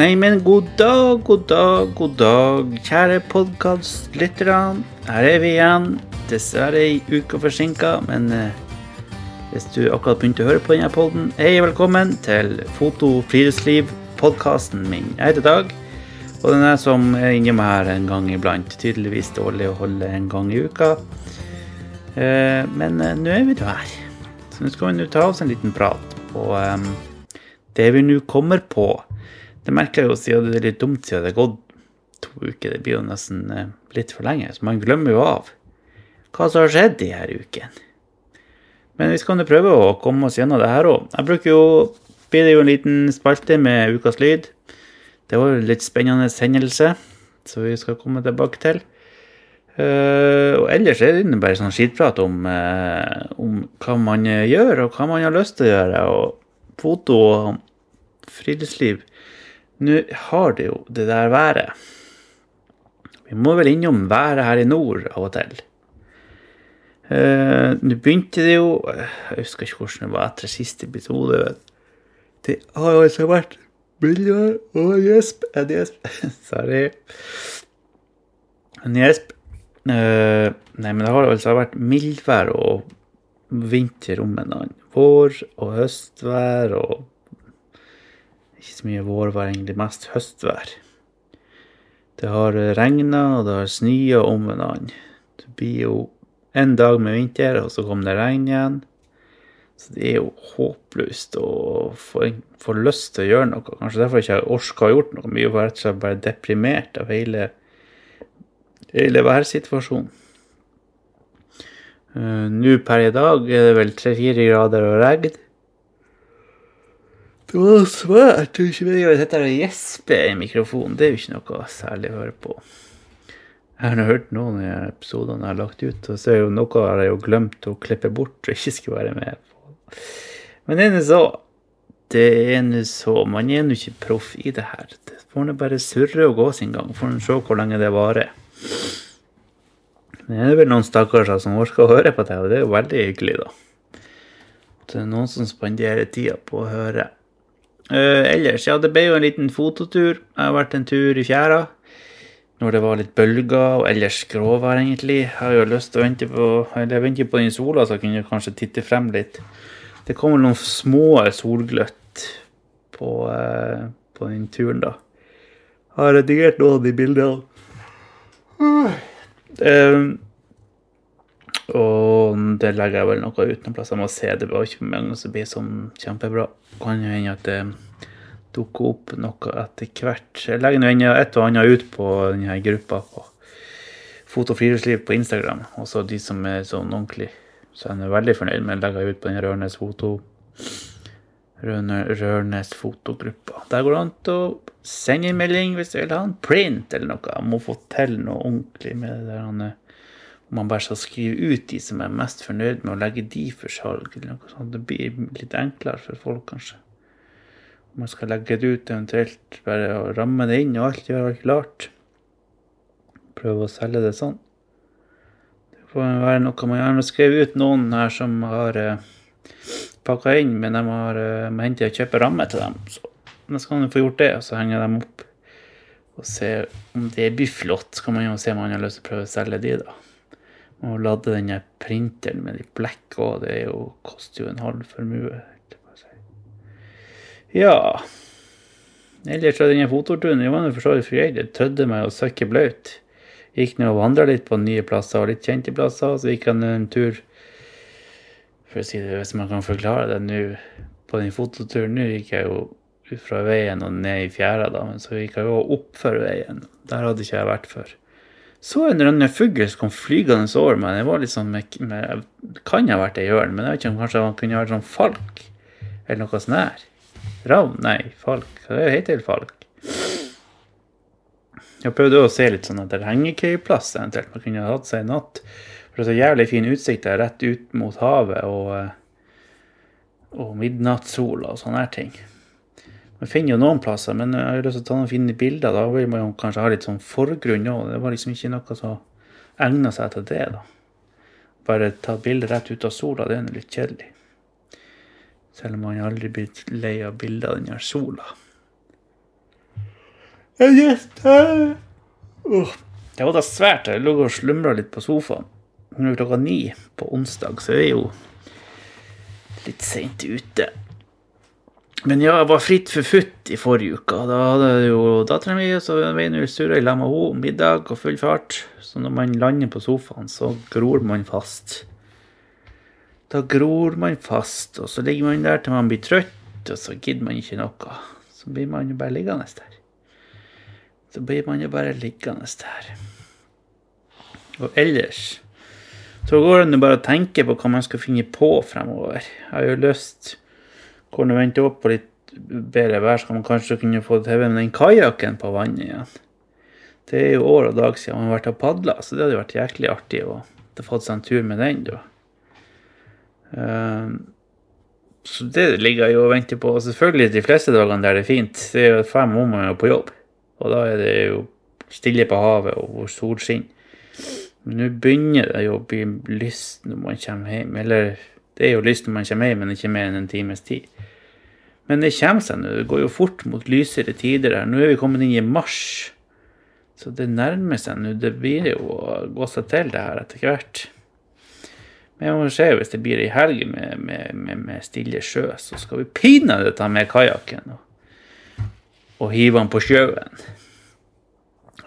Nei, men god dag, god dag, god dag, kjære podkastlyttere. Her er vi igjen. Dessverre ei uke forsinka, men eh, hvis du akkurat begynte å høre på denne podden, hei, velkommen til Foto friluftsliv-podkasten min. Jeg heter Dag, og den er som er innom her en gang iblant. Tydeligvis dårlig å holde en gang i uka. Eh, men eh, nå er vi jo her. Så nå skal vi nå ta oss en liten prat på eh, det vi nå kommer på. Det merker jeg jo siden det er litt dumt siden det er gått to uker. Det blir jo nesten eh, litt for lenge. Så man glemmer jo av hva som har skjedd de her ukene. Men vi skal nå prøve å komme oss gjennom det her òg. Jeg bruker jo blir det jo en liten spalte med Ukas lyd. Det var jo litt spennende hendelse, så vi skal komme tilbake til. Uh, og ellers er det bare sånn skitprat om, uh, om hva man gjør, og hva man har lyst til å gjøre. Og foto og friluftsliv nå har det jo det der været. Vi må vel innom været her i nord av og til. Uh, Nå begynte det jo Jeg husker ikke hvordan det var etter siste episode. Det har jo altså vært mildvær og gjesp En gjesp. Sorry. En gjesp. Uh, nei, men det har altså vært mildvær og vinter om en annen. Vår og høstvær og ikke så mye vårvær, egentlig mest høstvær. Det har regna, og det har snøa om hverandre. Det blir jo en dag med vinter, og så kommer det regn igjen. Så det er jo håpløst å få, få lyst til å gjøre noe. Kanskje derfor ikke jeg orker å gjort noe mye, for rett og slett bare deprimert av hele, hele værsituasjonen. Uh, Nå per i dag er det vel tre-fire grader og regn. Det var svært. Du ikke jeg sitter og gjesper i mikrofonen. Det er jo ikke noe særlig å høre på. Jeg har hørt noen av episodene jeg har lagt ut, og så er jo noe har jeg jo glemt å klippe bort og ikke skulle være med på. Men det er nå så. Det er nå så. Man er nå ikke proff i det her. Det får nå bare surre og gå sin gang. Får nå se hvor lenge det varer. Men det er vel noen stakkarser som orker å høre på det, og det er jo veldig hyggelig, da. Det er noen som spanderer tida på å høre. Uh, ellers, ja, det ble jo en liten fototur. Jeg har vært en tur i fjæra når det var litt bølger, og ellers gråvær, egentlig. Jeg har jo lyst til å vente på eller jeg venter på den sola, så jeg kunne kanskje titte frem litt. Det kommer noen små solgløtt på, uh, på den turen, da. Jeg har redigert noen av de bildene. Uh. Og det legger jeg vel noe ut noen plass. Jeg må se. Det var ikke mange som blir sånn kjempebra. Kan jo hende at det dukker opp noe etter hvert. Jeg legger nå et og annet ut på denne gruppa på Foto og friluftsliv på Instagram. Også de som er sånn ordentlig. Så jeg er veldig fornøyd med å legge ut på den Rørnes foto Rørnes fotogruppa. Der går det an å sende en melding hvis du vil ha en print eller noe. Jeg må få til noe ordentlig med det der. Om man bare skal skrive ut de som er mest fornøyd med å legge de for salg, eller noe sånt. Det blir litt enklere for folk, kanskje. Om man skal legge det ut, eventuelt bare å ramme det inn og alt gjøre alt klart. Prøve å selge det sånn. Det får være noe man gjerne skriver ut noen her som har eh, pakka inn, men de har eh, må å og kjøpe ramme til dem. Så da skal man få gjort det, og så henger de opp og se om det blir flott. Så kan man jo se om man har lyst til å prøve å selge de, da. Og lade denne printeren med litt blekk òg, det jo, koster jo en halv formue. Ja Ellers så denne fototuren Jo, var for så vidt greit. Det trødde meg å søkke blaut. Gikk ned og vandra litt på nye plasser og litt kjente plasser. Så gikk han en tur For å si det hvis man kan forklare det nå På den fototuren nå gikk jeg jo ut fra veien og ned i fjæra, da. Men så gikk jeg jo opp for veien. Der hadde ikke jeg vært før så en eller annen fugl som kom flygende over meg. Det var litt sånn med, med, Kan ha vært ei ørn, men jeg vet ikke om kanskje han kunne vært sånn falk? Eller noe sånt her. Ravn? Nei, falk. Det heter vel falk. Jeg prøvde å se litt sånn etter hengekøyeplass eventuelt. Man kunne ha hatt seg en natt. For det er så jævlig fin utsikt der rett ut mot havet og, og midnattssola og sånne her ting. Man finner jo noen plasser, men jeg har lyst til å ta noen fine bilder. Da vil man jo kanskje ha litt sånn forgrunn òg. Det var liksom ikke noe som egna seg til det, da. Bare ta bilde rett ut av sola, det er litt kjedelig. Selv om man aldri blitt lei av bilder av den her sola. det var da svært. Jeg lå og slumra litt på sofaen. Nå er klokka ni på onsdag, så er det jo litt seint ute. Men ja, jeg var fritt for futt i forrige uke. Da hadde jo dattera mi så veien Surøy med henne, middag og full fart. Så når man lander på sofaen, så gror man fast. Da gror man fast, og så ligger man der til man blir trøtt, og så gidder man ikke noe. Så blir man jo bare liggende der. Så blir man jo bare liggende der. Og ellers så går det bare å tenke på hva man skal finne på fremover. Jeg har jo lyst Hvordan vente opp på litt bedre vær, skal man kanskje kunne få TV med den kajakken på vannet igjen. Det er jo år og dag siden man har vært og padla, så det hadde vært jæklig artig å få seg en tur med den, da. Um, så det ligger jo og venter på. Og selvfølgelig de fleste dagene der det er fint. Det er jo fem om man er på jobb. Og da er det jo stille på havet og solskinn. Men nå begynner det jo å bli lyst når man kommer hjem. Eller det er jo lyst når man kommer hjem, men ikke mer enn en times tid. Men det kommer seg nå. Det går jo fort mot lysere tider her. Nå er vi kommet inn i mars. Så det nærmer seg nå. Det blir jo å gå seg til, det her, etter hvert. Men jeg må se hvis det blir ei helg med, med, med, med, stille sjø, så skal vi pinadø ta med kajakken og, og hive den på sjøen.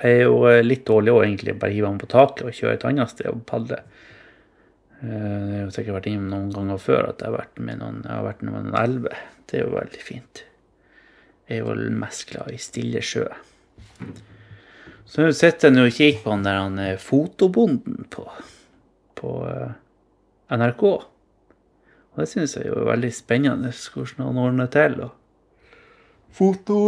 Jeg er jo eh, litt dårlig òg, egentlig. Bare hive den på taket og kjøre et annet sted og padle. Eh, jeg har sikkert vært innom noen ganger før at jeg har vært med noen, jeg har vært med noen elver. Det er jo veldig fint. Jeg er jo mest glad i stille sjø. Så nå sitter jeg og kikker på han der han er fotobonden på, på NRK. Og det synes jeg jo er veldig spennende hvordan han ordner til. Og foto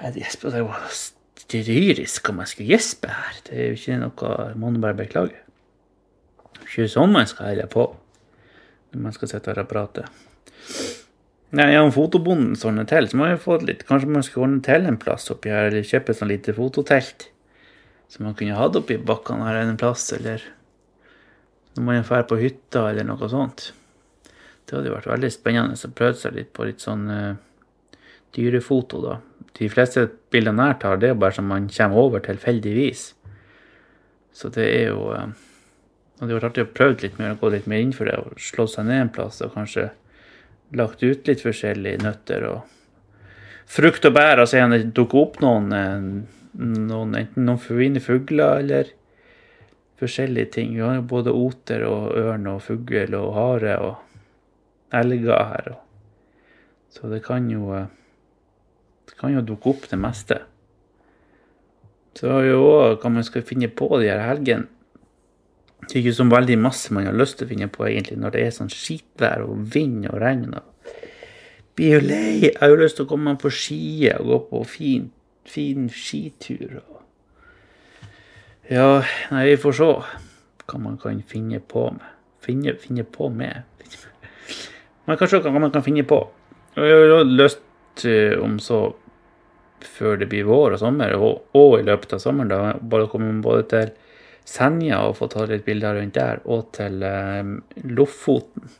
Jeg gjesper. Det var styrisk om jeg skulle gjespe her. Det er jo ikke noe Må bare beklage. Er ikke sånn man skal holde på når man skal sitte her og prate. Nei, ja, om fotobonden ordner til, så må jeg få litt Kanskje man skal ordne til en plass oppi her, eller kjøpe et sånt lite fototelt som man kunne hatt oppi bakkene her en plass, eller når man drar på hytta, eller noe sånt. Det hadde jo vært veldig spennende å prøve seg litt på litt sånn uh, dyrefoto, da. De fleste bildene jeg tar, det er bare som man kommer over tilfeldigvis. Så det er jo uh, Det hadde vært artig å prøve litt mer, å gå litt mer inn for det, og slå seg ned en plass og kanskje lagt ut litt forskjellige nøtter og frukt og bær, om det dukker opp noen, eh, noen enten noen fine fugler eller forskjellige ting. Vi har jo både oter og ørn og fugl og hare og elger her. Så det kan jo eh, Det kan jo dukke opp det meste. Så jo hva man skal finne på de her helgene. Det er ikke så veldig masse man har lyst til å finne på egentlig når det er sånn skitvær og vind og regn. og Blir jo lei. Jeg har jo lyst til å komme på ski og gå på fin, fin skitur. ja, nei, vi får se hva man kan finne på med. Finne, finne på med Man kan se hva man kan finne på. Jeg har lyst til, om så før det blir vår og sommer, og, og i løpet av sommeren, da bare komme både til Senja og få ta litt bilder rundt der, og til eh, Lofoten.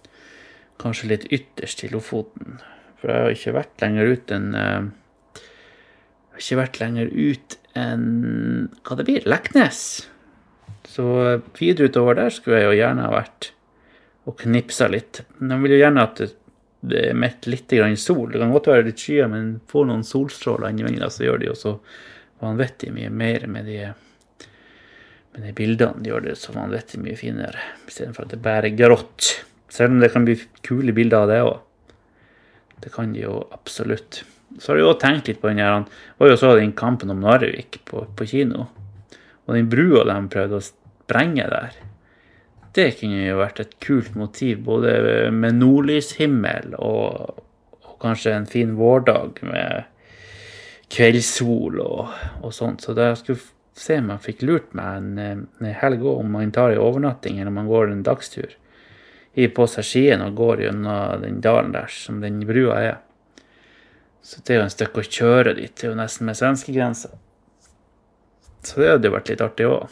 Kanskje litt ytterst i Lofoten. For jeg har ikke vært lenger ut enn eh, har ikke vært lenger ut enn hva det blir, Leknes. Så videre utover der skulle jeg jo gjerne ha vært og knipsa litt. Men jeg vil jo gjerne at det, det er meldt litt grann sol. Det kan godt være litt skyer, men får noen solstråler innimellom, så gjør de jo så vanvittig mye mer med de, med de bildene. Gjør det så vanvittig mye finere, istedenfor at det bare er grått. Selv om det kan bli kule bilder av det òg. Det kan de jo absolutt. Så har jeg òg tenkt litt på den her, var jo så den kampen om Narvik på, på kino. Og den brua de prøvde å sprenge der. Det kunne jo vært et kult motiv, både med nordlyshimmel og, og kanskje en fin vårdag med kveldssol og, og sånt. Så da skulle se om jeg fikk lurt meg en, en helg òg, om man tar en overnatting eller om man går en dagstur. I på seg skiene og går gjennom den dalen der som den brua er. Så det er jo en stykke å kjøre dit. Det er jo nesten med svenskegrensa. Så det hadde jo vært litt artig òg.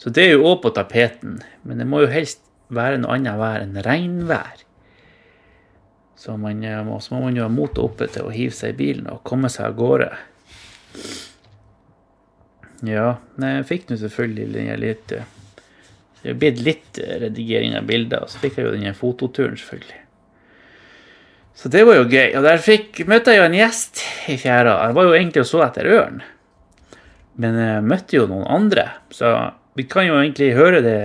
Så det er jo òg på tapeten, men det må jo helst være noe annet vær enn regnvær. Så, man, så må man jo ha motet oppe til å hive seg i bilen og komme seg av gårde. Ja, nei, jeg fikk nå selvfølgelig litt eh, Det er blitt litt eh, redigering av bilder, og så fikk jeg jo den fototuren, selvfølgelig. Så det var jo gøy. Og der fikk, møtte jeg jo en gjest i fjæra. Jeg var jo egentlig og så etter ørn. Men jeg møtte jo noen andre, så vi kan jo egentlig høre det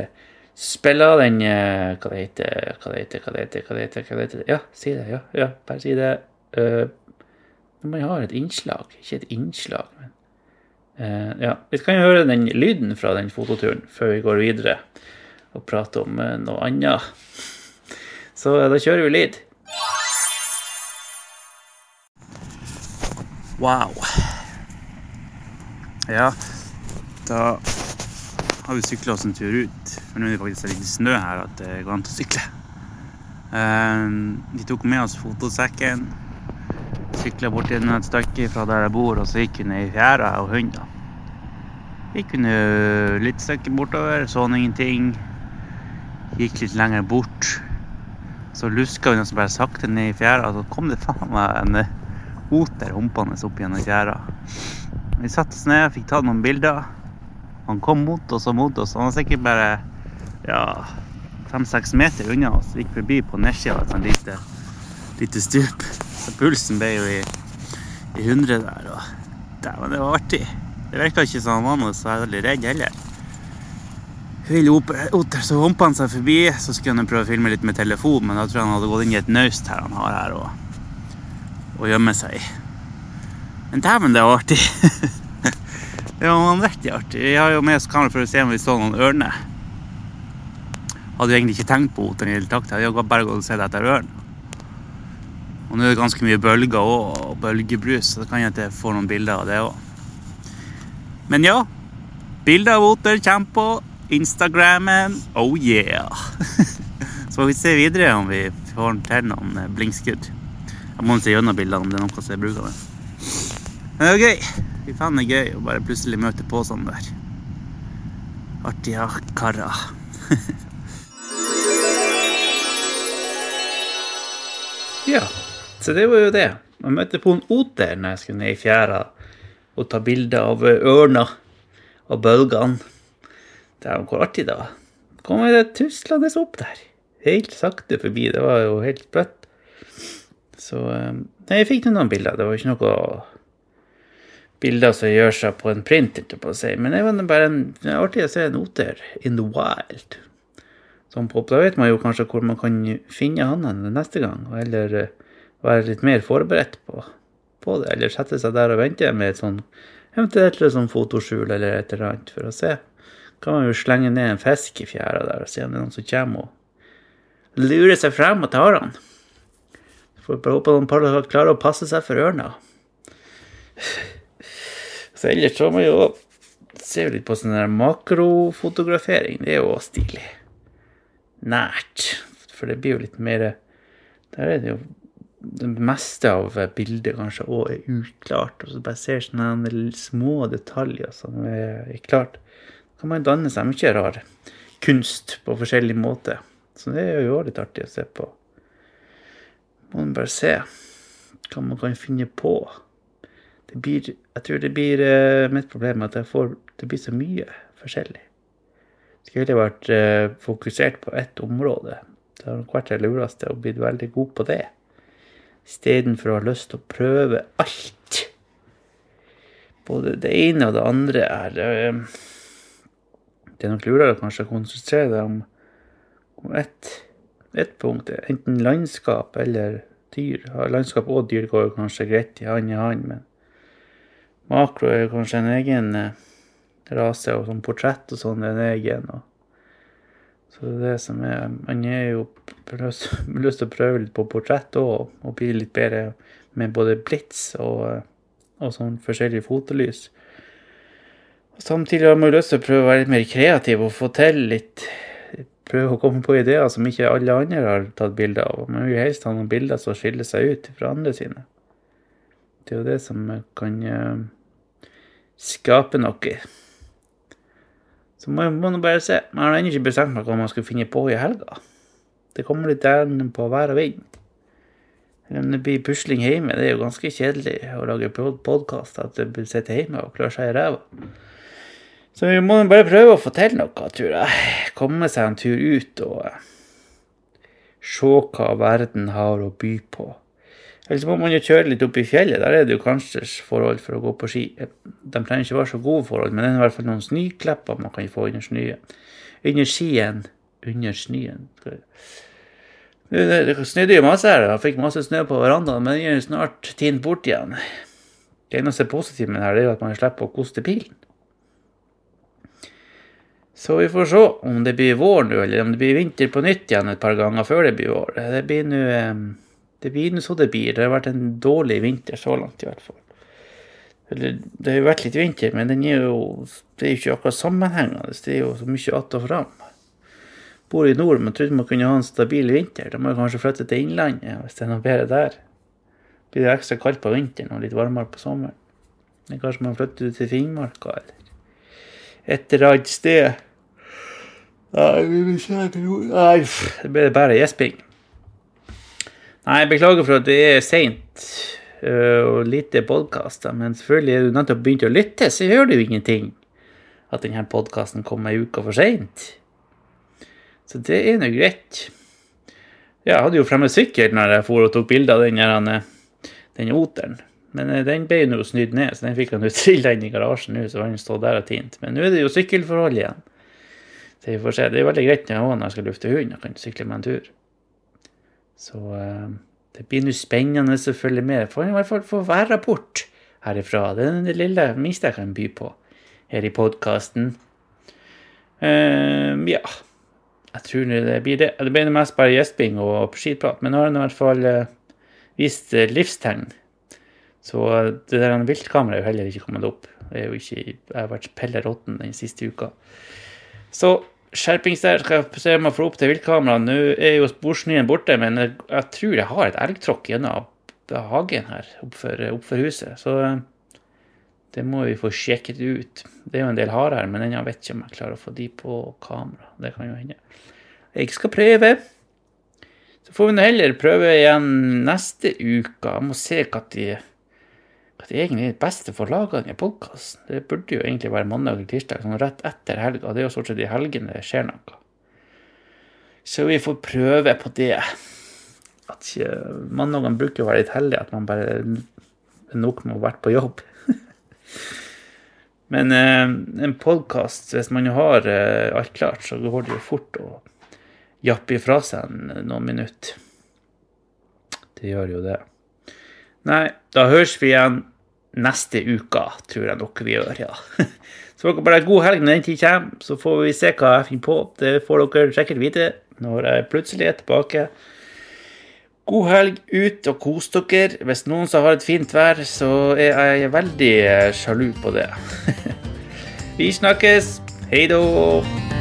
spille den eh, Hva det heter, hva det heter, hva det heter, hva det heter, hva det heter. Ja, si det. Ja, ja bare si det. Uh, man har et innslag. Ikke et innslag, men uh, Ja. Vi kan jo høre den lyden fra den fototuren før vi går videre og prater om eh, noe annet. Så da kjører vi lyd. Wow. Ja, da har vi sykla oss en tur ut. For nå er det faktisk litt snø her at det går an å sykle. Vi tok med oss fotosekken. Sykla bort et stykke fra der jeg bor, og så gikk hun i fjæra og hunder. Gikk hun litt stykke bortover, så ingenting. Gikk litt lenger bort. Så luska hun bare sakte ned i fjæra, og så kom det faen meg en oter humpende opp gjennom fjæra. Vi satte oss ned, fikk tatt noen bilder. Han kom mot oss og mot oss. Han var sikkert bare ja, fem-seks meter unna oss. Gikk forbi på nedsida av et lite, lite stup. Så pulsen ble jo i, i 100 der. Og dæven, det var artig. Det virka ikke som han var noe særlig redd heller. Vill oter, så humpa han seg forbi. Så skulle han prøve å filme litt med telefon, men da tror jeg han hadde gått inn i et naust her han har her og, og gjemme seg i. Men dæven, det var artig. det var vanvittig artig. Vi har jo med oss kamera for å se om vi så noen ørner. Hadde jo egentlig ikke tenkt på oteren i hele tatt. Jeg hadde bare gått og sett etter ørn. Og nå er det ganske mye bølger også, og bølgebrus, så det kan jeg får noen bilder av det òg. Men ja, bilder av oter kommer på Instagrammen. Oh yeah! så vi se videre om vi får til noen blinkskudd. Jeg må se gjennom bildene om det er noe som er brukende. Men det er gøy. Fy faen, det er gøy å bare plutselig møte på sånn der. Artige karer. ja, så det var jo det. Jeg møtte på en oter når jeg skulle ned i fjæra og ta bilder av ørna og bølgene. Det var hvor artig, da. kom det tuslende opp der. Helt sakte forbi. Det var jo helt bløtt. Så eh, Nei, jeg fikk noen bilder. Det var ikke noe bilder som gjør seg på en print, på å si. Men det var bare en, det er artig å se en oter in the wild. Som pop. Da vet man jo kanskje hvor man kan finne han neste gang, eller eh, være litt mer forberedt på, på, det. Eller sette seg der og vente med et sånn eventuelt et sånn fotoskjul eller et eller annet for å se. Kan man jo slenge ned en fisk i fjæra der og se om det er noen som kommer og lurer seg frem og tar han. Får bare håpe han klarer å passe seg for ørna. Så ellers så må vi jo se litt på sånn der makrofotografering. Det er jo stilig. Nært. For det blir jo litt mer Der er det jo det meste av bildet kanskje òg er uklart. Og så bare ser sånne små detaljer som er klart. Da kan man danne seg mye rar kunst på forskjellig måte. Så det er jo litt artig å se på. Må man bare se hva man kan finne på det blir Jeg tror det blir uh, mitt problem at får Det blir så mye forskjellig. Skulle heller vært uh, fokusert på ett område. Det nok vært det lureste og blitt veldig god på det. Istedenfor å ha lyst til å prøve alt. Både det ene og det andre er uh, Det er nok lurere kanskje å konsentrere deg om, om ett, et punkt. Enten landskap eller dyr. Landskap og dyr går kanskje greit i hand i hand, men Makro er kanskje en egen eh, rase, og sånn portrett og sånn er en egen. Og. Så det er det som er Man er jo lyst, lyst til å prøve litt på portrett òg, og bli litt bedre med både blits og, og sånn forskjellig fotolys. Og samtidig har man lyst til å prøve å være litt mer kreativ og få til litt Prøve å komme på ideer som ikke alle andre har tatt bilde av. Man vil helst ha noen bilder som skiller seg ut fra andre sine. Det er jo det som kan eh, skape noe. Så må man bare se. Man har ennå ikke bestemt meg hva man skal finne på i helga. Det kommer litt an på vær og vind. Om det blir pusling hjemme. Det er jo ganske kjedelig å lage podkast at du sitter hjemme og klør seg i ræva. Så vi må bare prøve å få til noe, tror jeg. Komme seg en tur ut og se hva verden har å by på. Eller så må man jo kjøre litt opp i fjellet. Der er det jo kanskje forhold for å gå på ski. De trenger ikke være så gode forhold, men det er i hvert fall noen snøklepper man kan få under snøen. Under skien. Under snøen. Det, snødde jo masse her. Jeg fikk masse snø på verandaen, men den er snart tint bort igjen. Det eneste positive med det her er jo at man slipper å koste pilen. Så vi får se om det blir vår nå, eller om det blir vinter på nytt igjen et par ganger før det blir vår. Det blir nå det blir nå så det blir. Det har vært en dårlig vinter så langt, i hvert fall. Eller, det har jo vært litt vinter, men den er jo, det er jo ikke akkurat sammenhengende. Det er jo så mye att og fram. Bor i nord, man trodde man kunne ha en stabil vinter. Da må jeg kanskje flytte til Innlandet hvis det er noe bedre der. Blir det ekstra kaldt på vinteren og litt varmere på sommeren. Men kanskje man flytter til Finnmarka eller et eller annet sted. Nei, det ble bare gjesping. Nei, beklager for at det er seint øh, og lite podkaster, men selvfølgelig er du nettopp begynt å lytte, så gjør det jo ingenting at denne podkasten kommer ei uke for seint. Så det er nå greit. Jeg hadde jo fremme sykkel når jeg for og tok bilde av den, den oteren. Men øh, den ble jo snydd ned, så den fikk han jo trilla inn i garasjen nå, så han stod der og tint. Men nå er det jo sykkelforhold igjen. Så vi får se. Det er veldig greit når jeg skal lufte hunden og kan sykle med en tur. Så uh, det blir nå spennende å følge med. Får i hvert fall få hver rapport herifra. Det er det lille minste jeg kan by på her i podkasten. Uh, ja, jeg tror det blir det. Det blir mest bare gjesping og skitprat, men nå har han i hvert fall uh, vist livstegn. Så det der viltkameraet er jo heller ikke kommet opp. Det er jo ikke, jeg har vært pelle råtten den siste uka. Så skjerpings der. Skal jeg se om jeg får opp til viltkameraet. Nå er jo sporsnøen borte, men jeg, jeg, tror jeg har et elgtråkk gjennom hagen her oppfor, oppfor huset. Så eh, det må vi få sjekket ut. Det er jo en del harer her, men ennå vet ikke om jeg klarer å få de på kamera. Det kan jo hende. Jeg skal prøve. Så får vi nå heller prøve igjen neste uke. Jeg må se når hva det egentlig er det beste for å lage denne podkasten. Det burde jo egentlig være mandag eller tirsdag, sånn rett etter helga. Det er jo stort sett i helgene det skjer noe. Så vi får prøve på det. At Mandagene bruker å være litt heldige, at man bare er nok med å ha vært på jobb. Men eh, en podkast, hvis man har eh, alt klart, så går det jo fort å jappe ifra seg noen minutter. Det gjør jo det. Nei, da høres vi igjen neste uke, tror jeg nok vi gjør, ja. Så dere bare god helg når den tid kommer, så får vi se hva jeg finner på. Det får dere sikkert vite når jeg plutselig er tilbake. God helg ut og kos dere. Hvis noen som har et fint vær, så er jeg veldig sjalu på det. vi snakkes. Hei da.